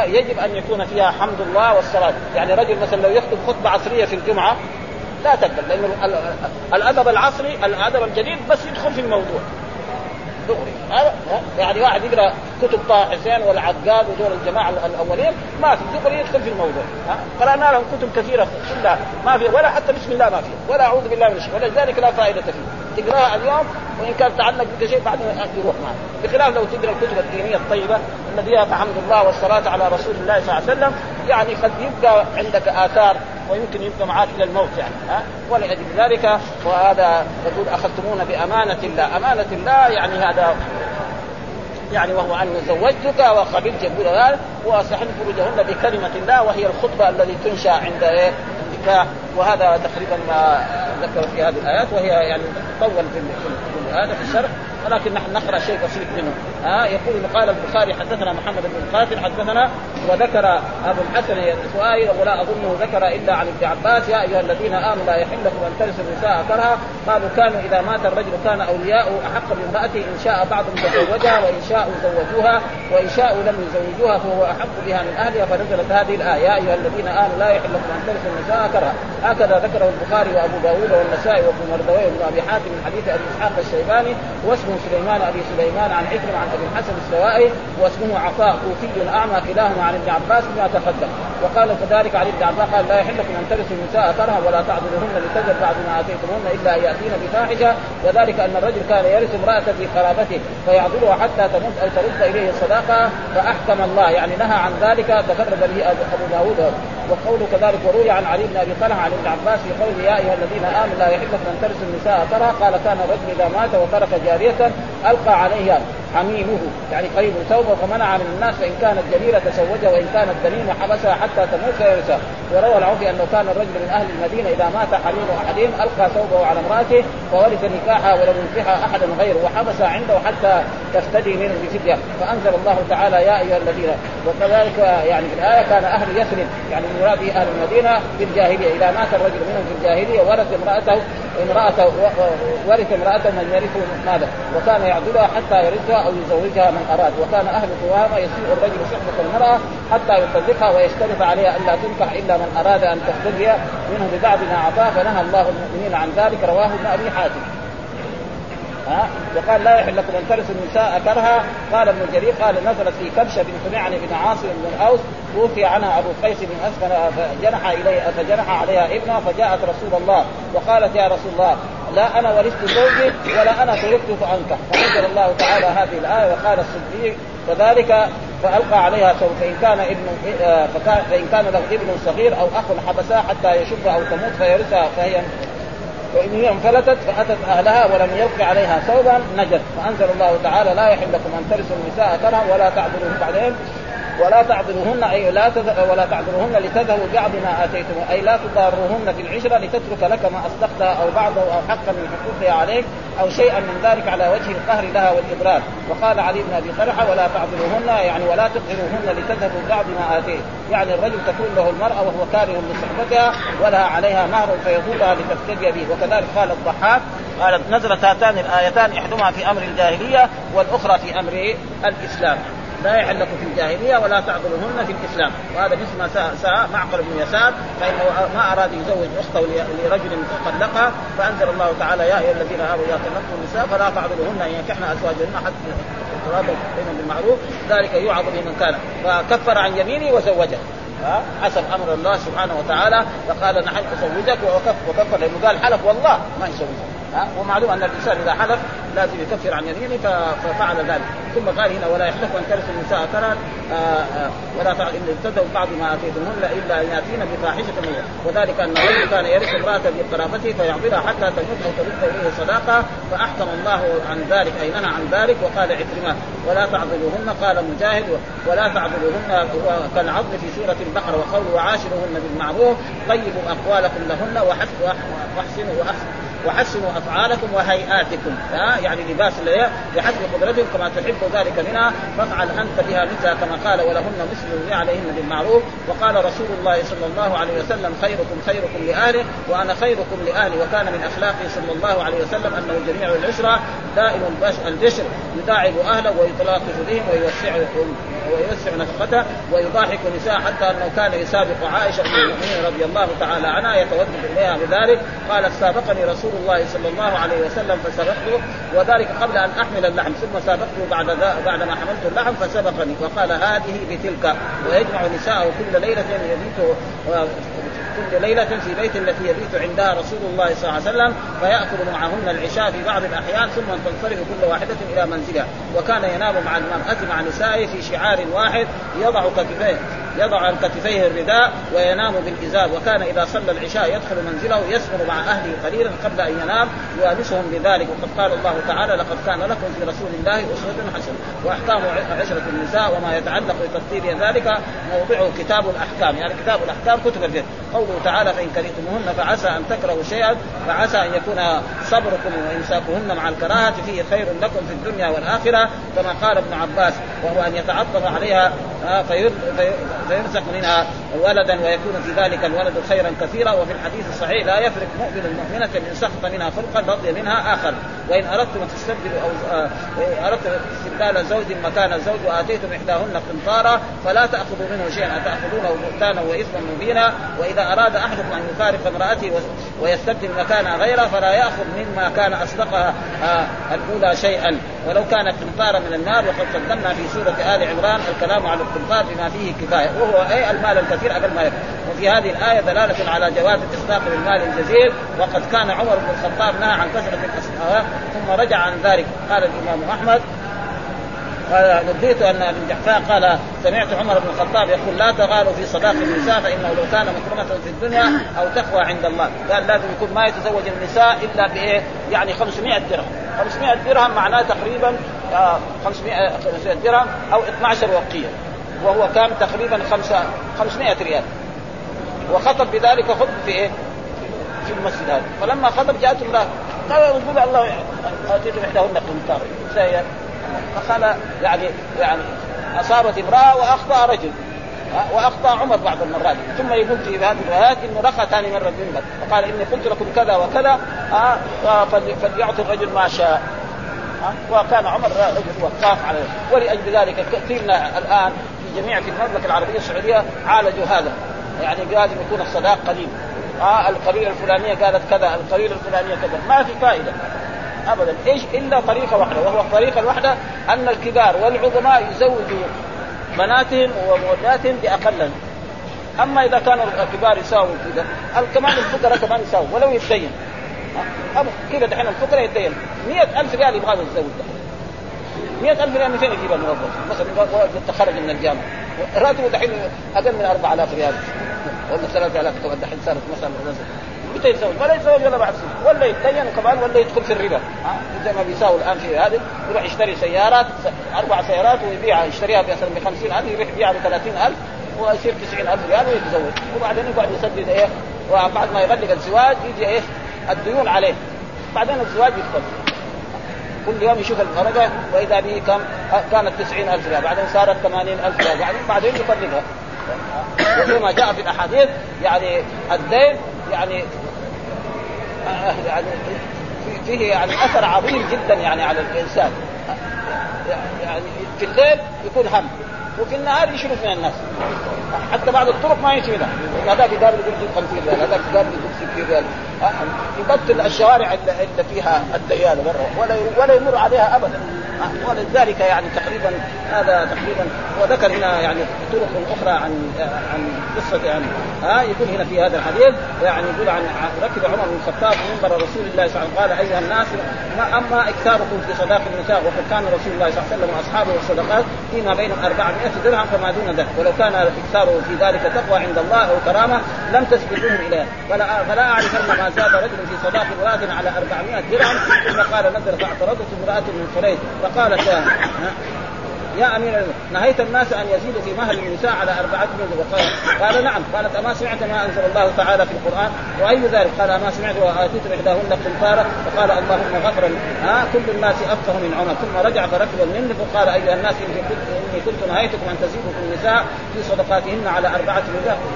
يجب أن يكون فيها حمد الله والصلاة. يعني رجل مثلا لو يخطب خطبة عصرية في الجمعة لا تقبل لأن الأدب العصري الأدب الجديد بس يدخل في الموضوع. دغري. يعني واحد يقرأ كتب طه حسين والعقاد ودول الجماعة الأولين ما في دغري يدخل في الموضوع. قرانا لهم كتب كثيرة كلها ما في ولا حتى بسم الله ما في ولا أعوذ بالله من الشيطان ولذلك لا فائدة فيه. تقرأها اليوم وإن كان تعلق بك شيء بعد يروح معك. بخلاف لو تقرأ الكتب الدينية الطيبة الذي فيها فحمد الله والصلاة على رسول الله صلى الله عليه وسلم يعني قد يبقى عندك آثار ويمكن يبقى معك إلى الموت يعني ها؟ ولأجل ذلك. وهذا يقول أخذتمونا بأمانة الله، أمانة الله يعني هذا يعني وهو أن زوجتك وقبلت يقول واستحل فروجهن بكلمة الله وهي الخطبة التي تنشأ عند إيه؟ النكاح. وهذا تقريبا ما ذكر في هذه الآيات وهي يعني تطول في هذا في الشرح ولكن نحن نقرأ شيء بسيط منه. ها يقول قال البخاري حدثنا محمد بن القاسم حدثنا وذكر أبو الحسن السؤالي ولا أظنه ذكر إلا عن ابن عباس يا أيها الذين آمنوا لا يحل لكم أن ترثوا النساء كرها قالوا كانوا إذا مات الرجل كان اولياءه أحق بامراته إن شاء بعضهم تزوجها وإن شاءوا زوجوها وإن شاءوا لم يزوجوها فهو أحق بها من أهلها. فنزلت هذه الآية يا أيها الذين آمنوا لا يحل لكم أن ترثوا النساء كرها. هكذا ذكره البخاري وأبو داود والنسائي وابن مردويه وابن أبي حاتم من حديث أبي إسحاق الشيباني واسمه سليمان أبي سليمان عن عكرمة عن أبي الحسن السوائي واسمه عطاء كوفي اعمى كلاهما عن ابن عباس بما تقدم. وقال كذلك عن ابن عباس قال لا يحل لكم أن ترثوا النساء كرها ولا تعذرهن لتذر بعد ما آتيتموهن إلا أن يأتين بفاحشة. وذلك أن الرجل كان يرث امرأة في قرابته فيعذرها حتى تموت أو ترد إليه الصداقه فأحكم الله. يعني نهى عن ذلك تفرد به ابو داود. وقوله كذلك وروي عن علي بن أبي طلحة عن ابن عباس في قوله يا أيها الذين آمنوا لا يحل لكم أن ترثوا النساء كرها قال كان الرجل إذا مات وترك جارية ألقى عليها حميمه. يعني قريب ثوبه فمنع من الناس فإن كانت جميله تزوجها وإن كانت دميمه حبسها حتى تموت فيرثها وروى العوفي أنه كان الرجل من أهل المدينة إذا مات حميم أحدهم ألقى ثوبه على امرأته فورث نكاحها ولم ينكحها أحدا غيره وحبسها عنده حتى تفتدي منه بفدية. فأنزل الله تعالى يا أيها الذين وكذلك يعني في الآية كان أهل يثرب يعني المراد أهل المدينة في الجاهلية. إذا مات الرجل منهم في الجاهلية ورث امرأته امرأته ورث امرأته من يرثه ماذا؟ وكان يعدلها حتى يرثها أو يزوجها من أراد، وكان أهل قوامه يسيء الرجل صحبة المرأة حتى يطلقها ويشترط عليها الا تنكح إلا من أراد أن تفتدي منه ببعض ما اعطاه فنهى الله المؤمنين عن ذلك. رواه ابن أبي حاتم. ها؟ وقال لا يحل لكم أن ترثوا النساء كرها. قال ابن جرير قال نزلت في كبشه بنت معن بن عاصم بن الاوس توفي عنها أبو قيس بن أسفل فجنح إليها فجنح عليها ابنها فجاءت رسول الله وقالت يا رسول الله لا أنا ورثت زوجي ولا أنا تركت فانكح فانزل الله تعالى هذه الآية وقال الصديق كذلك فألقى عليها ثوب فان كان ابن فإن كان له ابن صغير أو أخ حبسها حتى يشب أو تموت فيرثها فهي وان هي انفلتت فأتت أهلها ولم يلق عليها ثوبا نجت. فأنزل الله تعالى لا يحل لكم أن ترثوا النساء كرها ولا تعبدوهم بعدين. ولا تعذروهن أي لا تذ... ولا تعذروهن لتذهبوا بعض ما آتيتم أي لا تضارهن في العشرة لتترك لك ما أصدقتها أو بعضه أو حقا من حقوقها عليك أو شيئا من ذلك على وجه القهر لها والاضرار وقال علي بن أبي طلحة ولا تعذروهن يعني ولا تقهروهن لتذهبوا بعض ما آتيت. يعني الرجل تكون له المرأة وهو كاره لصحبتها ولها عليها مهر فيطلبها لتفتدي به. وكذلك قال الضحاك قالت نزلت هاتان الآيتان إحدهما في أمر الجاهلية والأخرى في أمر الإسلام. لا يحل في الجاهلية ولا تعذرهن في الإسلام. وهذا مثل ما ساء معقل بن يسار فإنه ما أراد يزوج أخته لرجل طلقها فأنزل الله تعالى يا أيها الذين آمنوا اذا طلقتم النساء فلا تعذرهن إن ينكحن أزواجهن حتى تراضوا بينهم بالمعروف. ذلك يوعظ بمن كان. فكفر عن يمينه وزوجه. حسب أمر الله سبحانه وتعالى. فقال نحن ازوجك وكف وكفر. لأنه قال حلف والله ما يزوجك. ها ومعلوم أن الإنسان إذا حلف لازم يكفر عن يمينه ففعل ذلك. ثم قال هنا ولا يحلف أن ترث النساء كرها ولا إن ابتدوا بعض ما اتيتمهن إلا أن يأتين بفاحشة مبينه وذلك أن الرجل كان يرث امراته بقرابته فيعبدها حتى تموت أو ترد إليه صداقة فأحكم الله عن ذلك أي نهى عن ذلك وقال عكرمه ولا تعضلوهن قال مجاهد. ولا تعضلوهن كالعضل في سورة البقرة وقول وعاشرهن بالمعروف طيبوا أقوالكم لهن واحسنوا وأحسنوا. وحسنوا أفعالكم وهيئاتكم. ها؟ يعني لباس بحسب قدرتهم كما تحب ذلك منها. فافعل أنت بها مثلها كما قال ولهن مثل عليهن بالمعروف. وقال رسول الله صلى الله عليه وسلم خيركم خيركم لاهله وأنا خيركم لاهلي وكان من اخلاقه صلى الله عليه وسلم أنه جميع العشرة دائم البشر يداعب أهله ويتلاطف بهم ويوسعهم ويوسع نفقته ويضاحك نساء حتى أنه كان يسابق عائشة المؤمنين رضي الله تعالى عنها يتودد إليها بذلك. قالت سابقني رسول رسول الله صلى الله عليه وسلم فسبقته وذلك قبل أن أحمل اللحم ثم سابقته بعد بعد ما حملت اللحم فسبقني وقال هذه بتلك ويجمع نساءه كل ليلة يبيت كل ليلة في بيت التي يبيت عندها رسول الله صلى الله عليه وسلم فيأكل معهن العشاء في بعض الأحيان ثم تنصرف كل واحدة إلى منزلها وكان ينام مع المرأة مع نسائه في شعار واحد يضع كتفيه يضع عن كتفيه الرداء وينام بالإزار وكان إذا صلى العشاء يدخل منزله يسكن مع أهله قليلا قبل أن ينام يؤانسهم بذلك. وقد قال الله تعالى لقد كان لكم في رسول الله أسوة حسنة. وأحكام عشرة النساء وما يتعلق بترتيب ذلك موضعه كتاب الأحكام. يعني كتاب الأحكام كتب البيت قوله تعالى فإن كرهتموهن فعسى أن تكرهوا شيئا فعسى أن يكون صبركم وإمساكهن مع الكراهة فيه خير لكم في الدنيا والآخرة. كما قال ابن عباس وهو أن يتعطف عليها آه، فيرزق منها ولدا ويكون في ذلك الولد خيرا كثيرا. وفي الحديث الصحيح لا يفرق مؤمن مؤمنة إن سخط منها فرقا رضي منها آخر. وإن أردتم تستبدلوا أو آه، أردتم استبدال زوج مكان الزوج وآتيتم إحداهن قنطارا فلا تأخذوا منه شيئا. أتأخذونه بهتانا وإثما مبينا؟ وإذا أراد أحدكم أن يفارق امرأته ويستبدل مكانها غيره فلا يأخذ مما كان أصدقها آه، الأولى شيئا. ولو كانت قنطارا من النار وقد قدمنا في سورة آل عمران الكلام على القنطار بما فيه كفاية. وهو أي المال الكثير أقل ما يكفي. وفي هذه الآية دلالة على جواز الإصداق بالمال الجزيل وقد كان عمر بن الخطاب نهى عن كثرة الأصدقاء ثم رجع عن ذلك. قال الإمام أحمد قال نبيت أن ابن جحفاء قال سمعت عمر بن الخطاب يقول لا تغالوا في صداق النساء فإنه لو كان مكرمة في الدنيا أو تقوى عند الله. قال لازم يكون ما يتزوج النساء إلا بإيه؟ يعني 500 درهم. 500 درهم معناه تقريبا 500 آه، درهم أو 12 وقيه وهو كان تقريبا 500 ريال. وخطب بذلك خطب في إيه؟ في المسجد هذا. فلما خطب جاءت امرأة قال رسول الله اتيت إحداهن قنطار. فقال يعني يعني أصابت امرأة وأخطأ رجل وأخطأ عمر بعض المرات. ثم يقول في هذه الروايات انه رخى ثاني مرة المنبر فقال إني قلت لكم كذا وكذا آه فليعطي الرجل ما شاء. وكان عمر رجل وقاف على ولأجل ذلك كثيرنا الآن جميع في المملكه العربية السعودية عالجوا هذا. يعني لازم يكون الصداق قليل آه القبيلة الفلانية قالت كذا القبيلة الفلانية كذا. ما في فائدة. ابدا. إيش؟ إلا طريقة واحدة وهو الطريقة الواحدة أن الكبار والعظماء يزوجوا بناتهم ومولاتهم بأقل. أما إذا كانوا الكبار يساووا كذا كمان الفقراء كمان يساووا ولو يتدين. كذا دحين الفقراء يتدين. 100000 ريال يبغى يتزوج 100000 ريال من فين يجيب الموظف؟ مثلا تخرج من الجامعة. راتبه دحين أقل من 4000 ريال. ولا 3000 دحين صارت مثلا متى يتزوج؟ ولا يتزوج الا بعد سنة. ولا يتدين كمان ولا يدخل في الربا. زي ما بيساوي الآن في هذه يروح يشتري سيارات أربع سيارات ويبيعها يشتريها مثلا ب 50000 يروح يبيعها ب 30000 ويصير 90000 ريال ويتزوج. وبعدين يقعد يسدد إيه وبعد ما يبلغ الزواج يجي إيه الديون عليه. بعدين الزواج يدخل. كل يوم يشوف الورقة وإذا به كم كانت 90000 ريال بعدين صارت 80000 ريال بعدين بعدين يطلقها وزي ما جاء في الأحاديث يعني الدين يعني يعني فيه يعني أثر عظيم جدا يعني على الإنسان. يعني في الليل يكون هم. وفي النهار يشرف من الناس؟ حتى بعض الطرق ما يمشي منها. هذاك يقابل يقول 50 ريال هذاك يقابل يقول 60 ريال يبطل الشوارع اللي فيها الديانة برا. ولا ولا يمر عليها ابدا. ولذلك يعني تقريبا هذا تقريبا وذكر هنا يعني طرق أخرى عن عن قصة يعني ها يقول هنا في هذا الحديث يعني يقول عن ركب عمر بن الخطاب منبر رسول الله صلى الله عليه وسلم قال أيها الناس ما أما إكثاركم في صداق النساء وقد كان رسول الله صلى الله عليه وسلم وأصحابه الصدقات فيما بين 400 درهم فما دون ذلك. ولو كان اكثاره في ذلك تقوى عند الله أو كرامة لم تسبقوهم اليها فلا فلا أعرف أن ما زاد رجل في صداق امراه على 400 درهم ثم قال نزل فاعترضت امرأة من قريش. فقالت يا أمير نهيت الناس أن يزيدوا في مهر النساء على من وقال قال نعم. قالت أما سمعت ما أنزل الله تعالى في القرآن؟ وأي ذلك؟ قال أما سمعت وآتيت إحداهن قنطارا. فقال اللهم غفرا. ها؟ كل الناس أفقه من عمر. ثم رجع فركب مني فقال أيها الناس كنت إني كنت نهيتكم أن تزيدوا في النساء في صدقاتهن على أربعة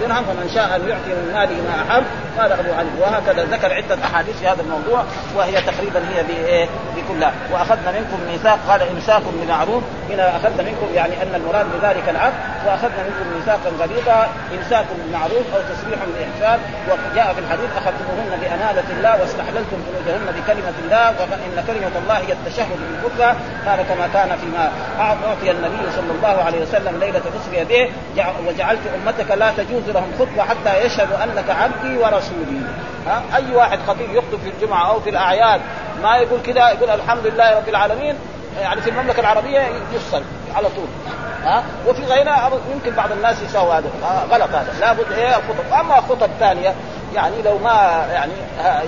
درهم فمن شاء أن يعطي من ماله ما أحب قال أبو علي. وهكذا ذكر عدة أحاديث في هذا الموضوع وهي تقريبا هي بكلها. وأخذنا منكم ميثاق قال إمساك بمعروف. هنا واخذنا منكم يعني أن المراد بذلك العبد وأخذنا منكم ميثاقا غليظا إمساك بالمعروف أو تسريح بالإحسان. وجاء في الحديث أخذتموهن بأمانة الله واستحللتم فروجهن بكلمة الله وإن كلمة الله هي التشهد بالخطبه قال كما كان فيما أعطي النبي صلى الله عليه وسلم ليلة اسري به وجعلت أمتك لا تجوز لهم خطبه حتى يشهدوا أنك عبدي ورسولي. ها؟ أي واحد خطيب يخطب في الجمعة أو في الأعياد ما يقول كذا يقول الحمد لله رب العالمين يعني في المملكة العربية يفصل على طول. ها؟ وفي غيرها يمكن بعض الناس يساووا هذا. غلط هذا. لابد إيه الخطب أما خطب ثانية يعني لو ما يعني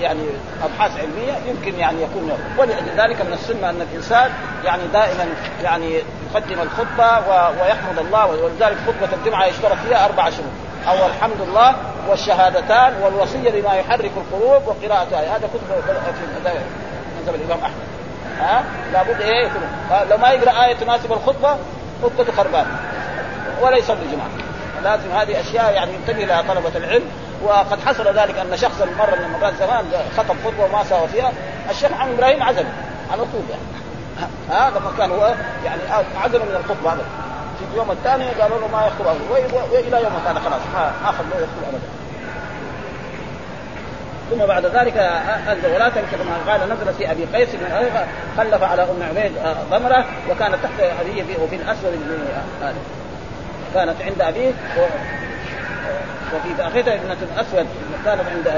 يعني أبحاث علمية يمكن يعني يكون ولذلك من السنة أن الإنسان يعني دائما يعني يقدم الخطبة ويحمد الله ولذلك خطبة الجمعة يشترط فيها أربع شروط. أو الحمد لله والشهادتان والوصية بما يحرك القلوب وقراءة آية. هذا كتب في مذهب الإمام أحمد. ها؟ لابد إيه؟ يكون. لو ما يقرأ آية تناسب الخطبة خطبته خربان. ولا يصلي جمعه لازم هذه أشياء يعني ينتبه لها طلبة العلم. وقد حصل ذلك أن شخصا مره من المرات زمان خطب خطبة وما سوى فيها الشيخ محمد إبراهيم عزل على طول يعني. هذا لما كان هو يعني عزل من الخطبه هذا. في اليوم الثاني قالوا له ما يخطب وإلى يوم كان خلاص ما ما أخذ له يخطب ابدا ثم بعد ذلك انزل ولا تنكح ما قال نزل في أبي قيس بن خلف على أم عبيد ضمرة وكانت تحت أبيه وفي الأسود بن كانت عند أبيه وفي فاخذها ابنة الأسود كانت عند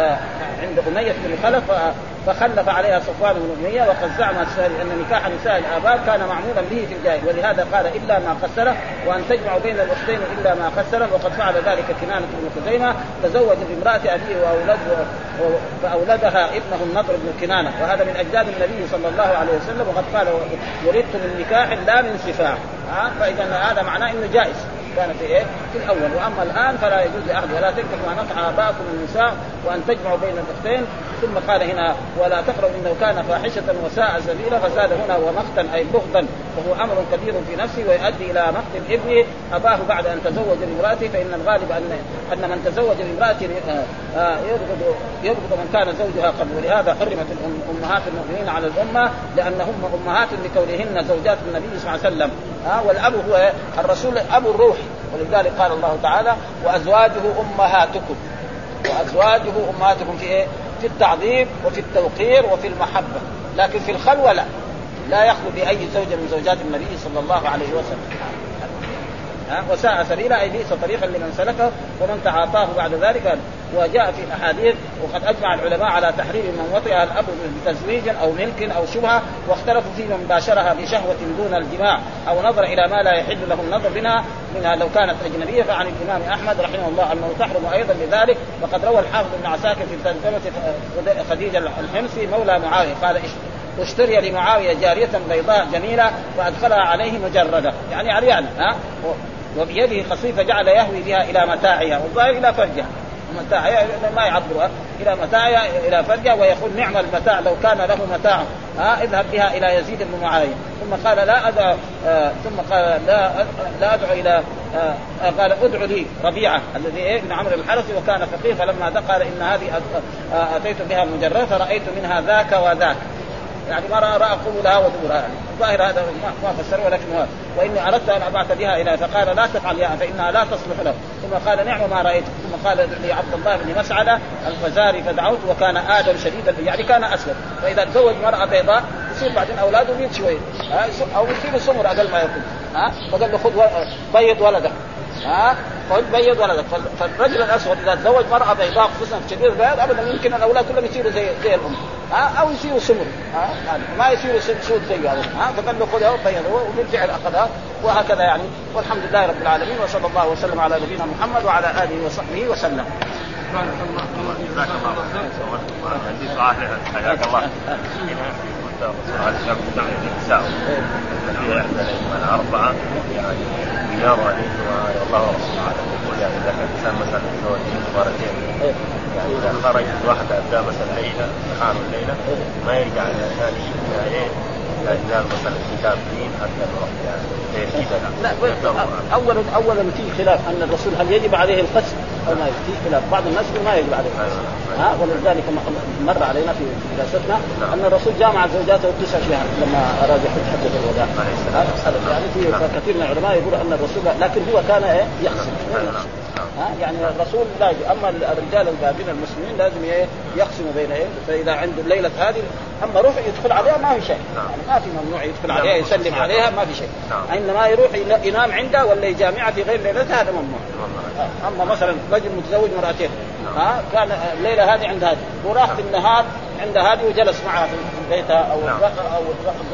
عند أمية بن خلف فخلف عليها صفوان بن أمية وقد زعم إن نكاح نساء الآباء كان معمولا به في الجاهل ولهذا قال إلا ما قسره وأن تجمع بين الأختين إلا ما قسره وقد فعل ذلك كنانة بن خزيمة تزوج بامرأة أبيه واولد فأولدها ابنه النضر بن كنانة وهذا من أجداد النبي صلى الله عليه وسلم وقد قال ولدت من نكاح لا من سفاح فاذا هذا معناه إنه جائز. كان في إيه؟ في الأول. وأما الآن فلا يجوز لأحد ولا تنكح ما نطع اباءكم النساء وأن تجمعوا بين الأختين. ثم قال هنا ولا تقربوا إنه كان فاحشة وساء سبيلا فزاد هنا ومقتا أي بغضا وهو أمر كبير في نفسه ويؤدي إلى مقت ابنه. أباه بعد أن تزوج بامرأته فإن الغالب ان أن من تزوج بامراه آه، آه، يبغض يبغض من كان زوجها قبل. ولهذا حرمت أمهات المؤمنين على الأمة لانهم أمهات لكونهن زوجات النبي صلى الله عليه وسلم. ها والأب هو الرسول ابو الروح. ولذلك قال الله تعالى وأزواجه أمهاتكم. وأزواجه أمهاتكم في إيه؟ في التعظيم وفي التوقير وفي المحبة. لكن في الخلوة لا. لا يخلو بأي زوجه من زوجات النبي صلى الله عليه وسلم. ها وساء سبيلا أي بئس طريقا لمن سلكه ومن تعاطاه بعد ذلك. وجاء في أحاديث وقد أجمع العلماء على تحريم من وطئها الأب بتزويج أو ملك أو شبهة واختلفوا في من باشرها بشهوة دون الجماع أو نظر إلى ما لا يحل له النظر منها منها لو كانت أجنبية فعن الإمام أحمد رحمه الله أنه تحرم أيضا لذلك وقد روى الحافظ بن عساكر في ترجمه خديجة الحمصي مولى معاوية قال اشتري لمعاوية جارية بيضاء جميلة فادخلها عليه مجردة. يعني عريانه ها؟ وبيده خصيفه جعل يهوي بها إلى متاعها والظاهر إلى فرجها. متاعها ما يعبرها إلى متاعها إلى فرجها ويقول نعم المتاع لو كان له متاع. ها اذهب بها إلى يزيد بن معاوية. ثم قال لا أدعو آه ثم قال لا لا ادعو إلى آه قال ادعو لي ربيعة الذي إيه ابن عمرو الحرسي وكان فقيه فلما قال إن هذه آه، أتيت بها مجرده فرأيت منها ذاك وذاك. يعني ما راى راى قبلها ودورها يعني الظاهر هذا ما فسره ولكن هو وإني أردت أن أبعث بها إلى فقال لا تفعل يا فإنها لا تصلح له. ثم قال نعم ما رأيت. ثم قال لعبد الله بن مسعده الفزاري فدعوت وكان آدم شديد يعني كان أسود. فإذا تزوج مرأة بيضاء يصير بعدين أولاده بيض شوية. أو يصير سمر أقل ما يكون. ها؟ فقال له خذ بيض ولدك. ها؟ خذ بيض ولدك. فالرجل الأسود إذا تزوج مرأة بيضاء خصوصا شديد البياض ابدا يمكن الأولاد كلهم يصيروا زي زي الأم ها؟ أو يصيروا سمر ها؟ يعني ما يصيروا سود زي هذا ها؟ فقال له خذها وبيضها وبالفعل أخذها وهكذا يعني. والحمد لله رب العالمين وصلى الله وسلم على نبينا محمد وعلى آله وصحبه وسلم. جزاك الله سؤال حياك الله الرسول عليه الصلاه والسلام النساء الائمه الاربعه يعني يرى والله ورسوله يقول يعني إذا كان الانسان مثلا يتزوج مرتين يعني إذا خرجت واحدة ابدا مثلا ليلة امتحان الليلة ما يرجع إلى ثاني يعني نروح يعني لا اولا اولا في خلاف أن الرسول هل يجب عليه القسم أو ما يجب؟ في خلاف. بعض الناس ما يجب عليه القسم ها؟ ولذلك مر علينا في دراستنا أن الرسول جامع زوجاته تسع شهور لما أراد يحج حجة الوداع. يعني في كثير من العلماء يقول أن الرسول لكن هو كان إيه؟ يقسم ها يعني الرسول لازم أما الرجال الباقين المسلمين لازم إيه يقسموا بين إيه فإذا عنده الليلة هذه أما روح يدخل عليها ما في شيء. يعني ما في ممنوع يدخل عليها يسلم عليها ما في شيء. إنما يروح ينام عندها ولا يجامعها في غير ليلتها هذا ممنوع. أما مثلا رجل متزوج مرأتين ها كان الليلة هذه عند هذه وراح في النهار عند هذه وجلس معها بيتها أو أو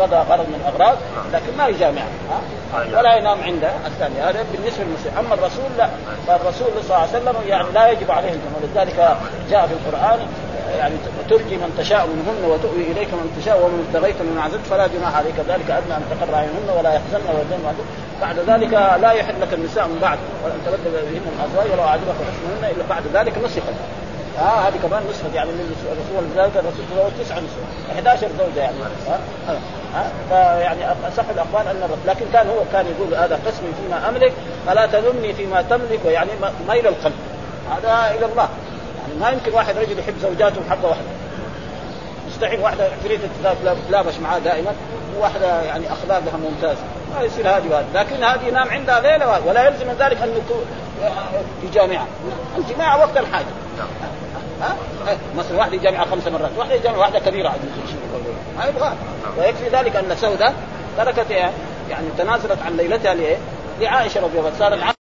غدا غرض من الأغراض لكن ما يجامعها ولا ينام عندها الثانية هذا بالنسبة للمسلم أما الرسول لا. فالرسول صلى الله عليه وسلم يعني لا يجب عليه الجمع ولذلك جاء في القرآن يعني ترجي من تشاء منهن وتؤوي إليك من تشاء ومن ابتغيت من عزلت فلا جناح عليك. ذلك أدنى أن تقر عينهن ولا يحزن ولا بعد ذلك لا يحل لك النساء من بعد. ولن تبدل بهن الأزواج ولو اعجبك حسنهن إلا بعد ذلك نسخت آه هذه كمان نسخت يعني من الرسول ذلك الرسول تزوج تسع نسوة 11 زوجة يعني. ها آه. آه. فيعني أصح الأقوال أن الرسول لكن كان هو كان يقول هذا قسمي فيما أملك فلا تلمني فيما تملك ويعني ميل القلب. هذا إلى الله. يعني ما يمكن واحد رجل يحب زوجاته حبه واحدة. مستحيل واحدة تريد تتلابش معاه دائما وواحدة يعني اخلاقها ممتازة. ما يصير هذه وهذه لكن هذه ينام عندها ليلة ولا يلزم من ذلك أن في جامعة. الجماعة وقت الحاجة. مثلا واحدة جامعه خمس مرات واحدة جامعه واحدة كبيرة ما يبغى. ويكفي ذلك أن سودة تركت يعني تنازلت عن ليلتها لعائشة رضي الله عنها.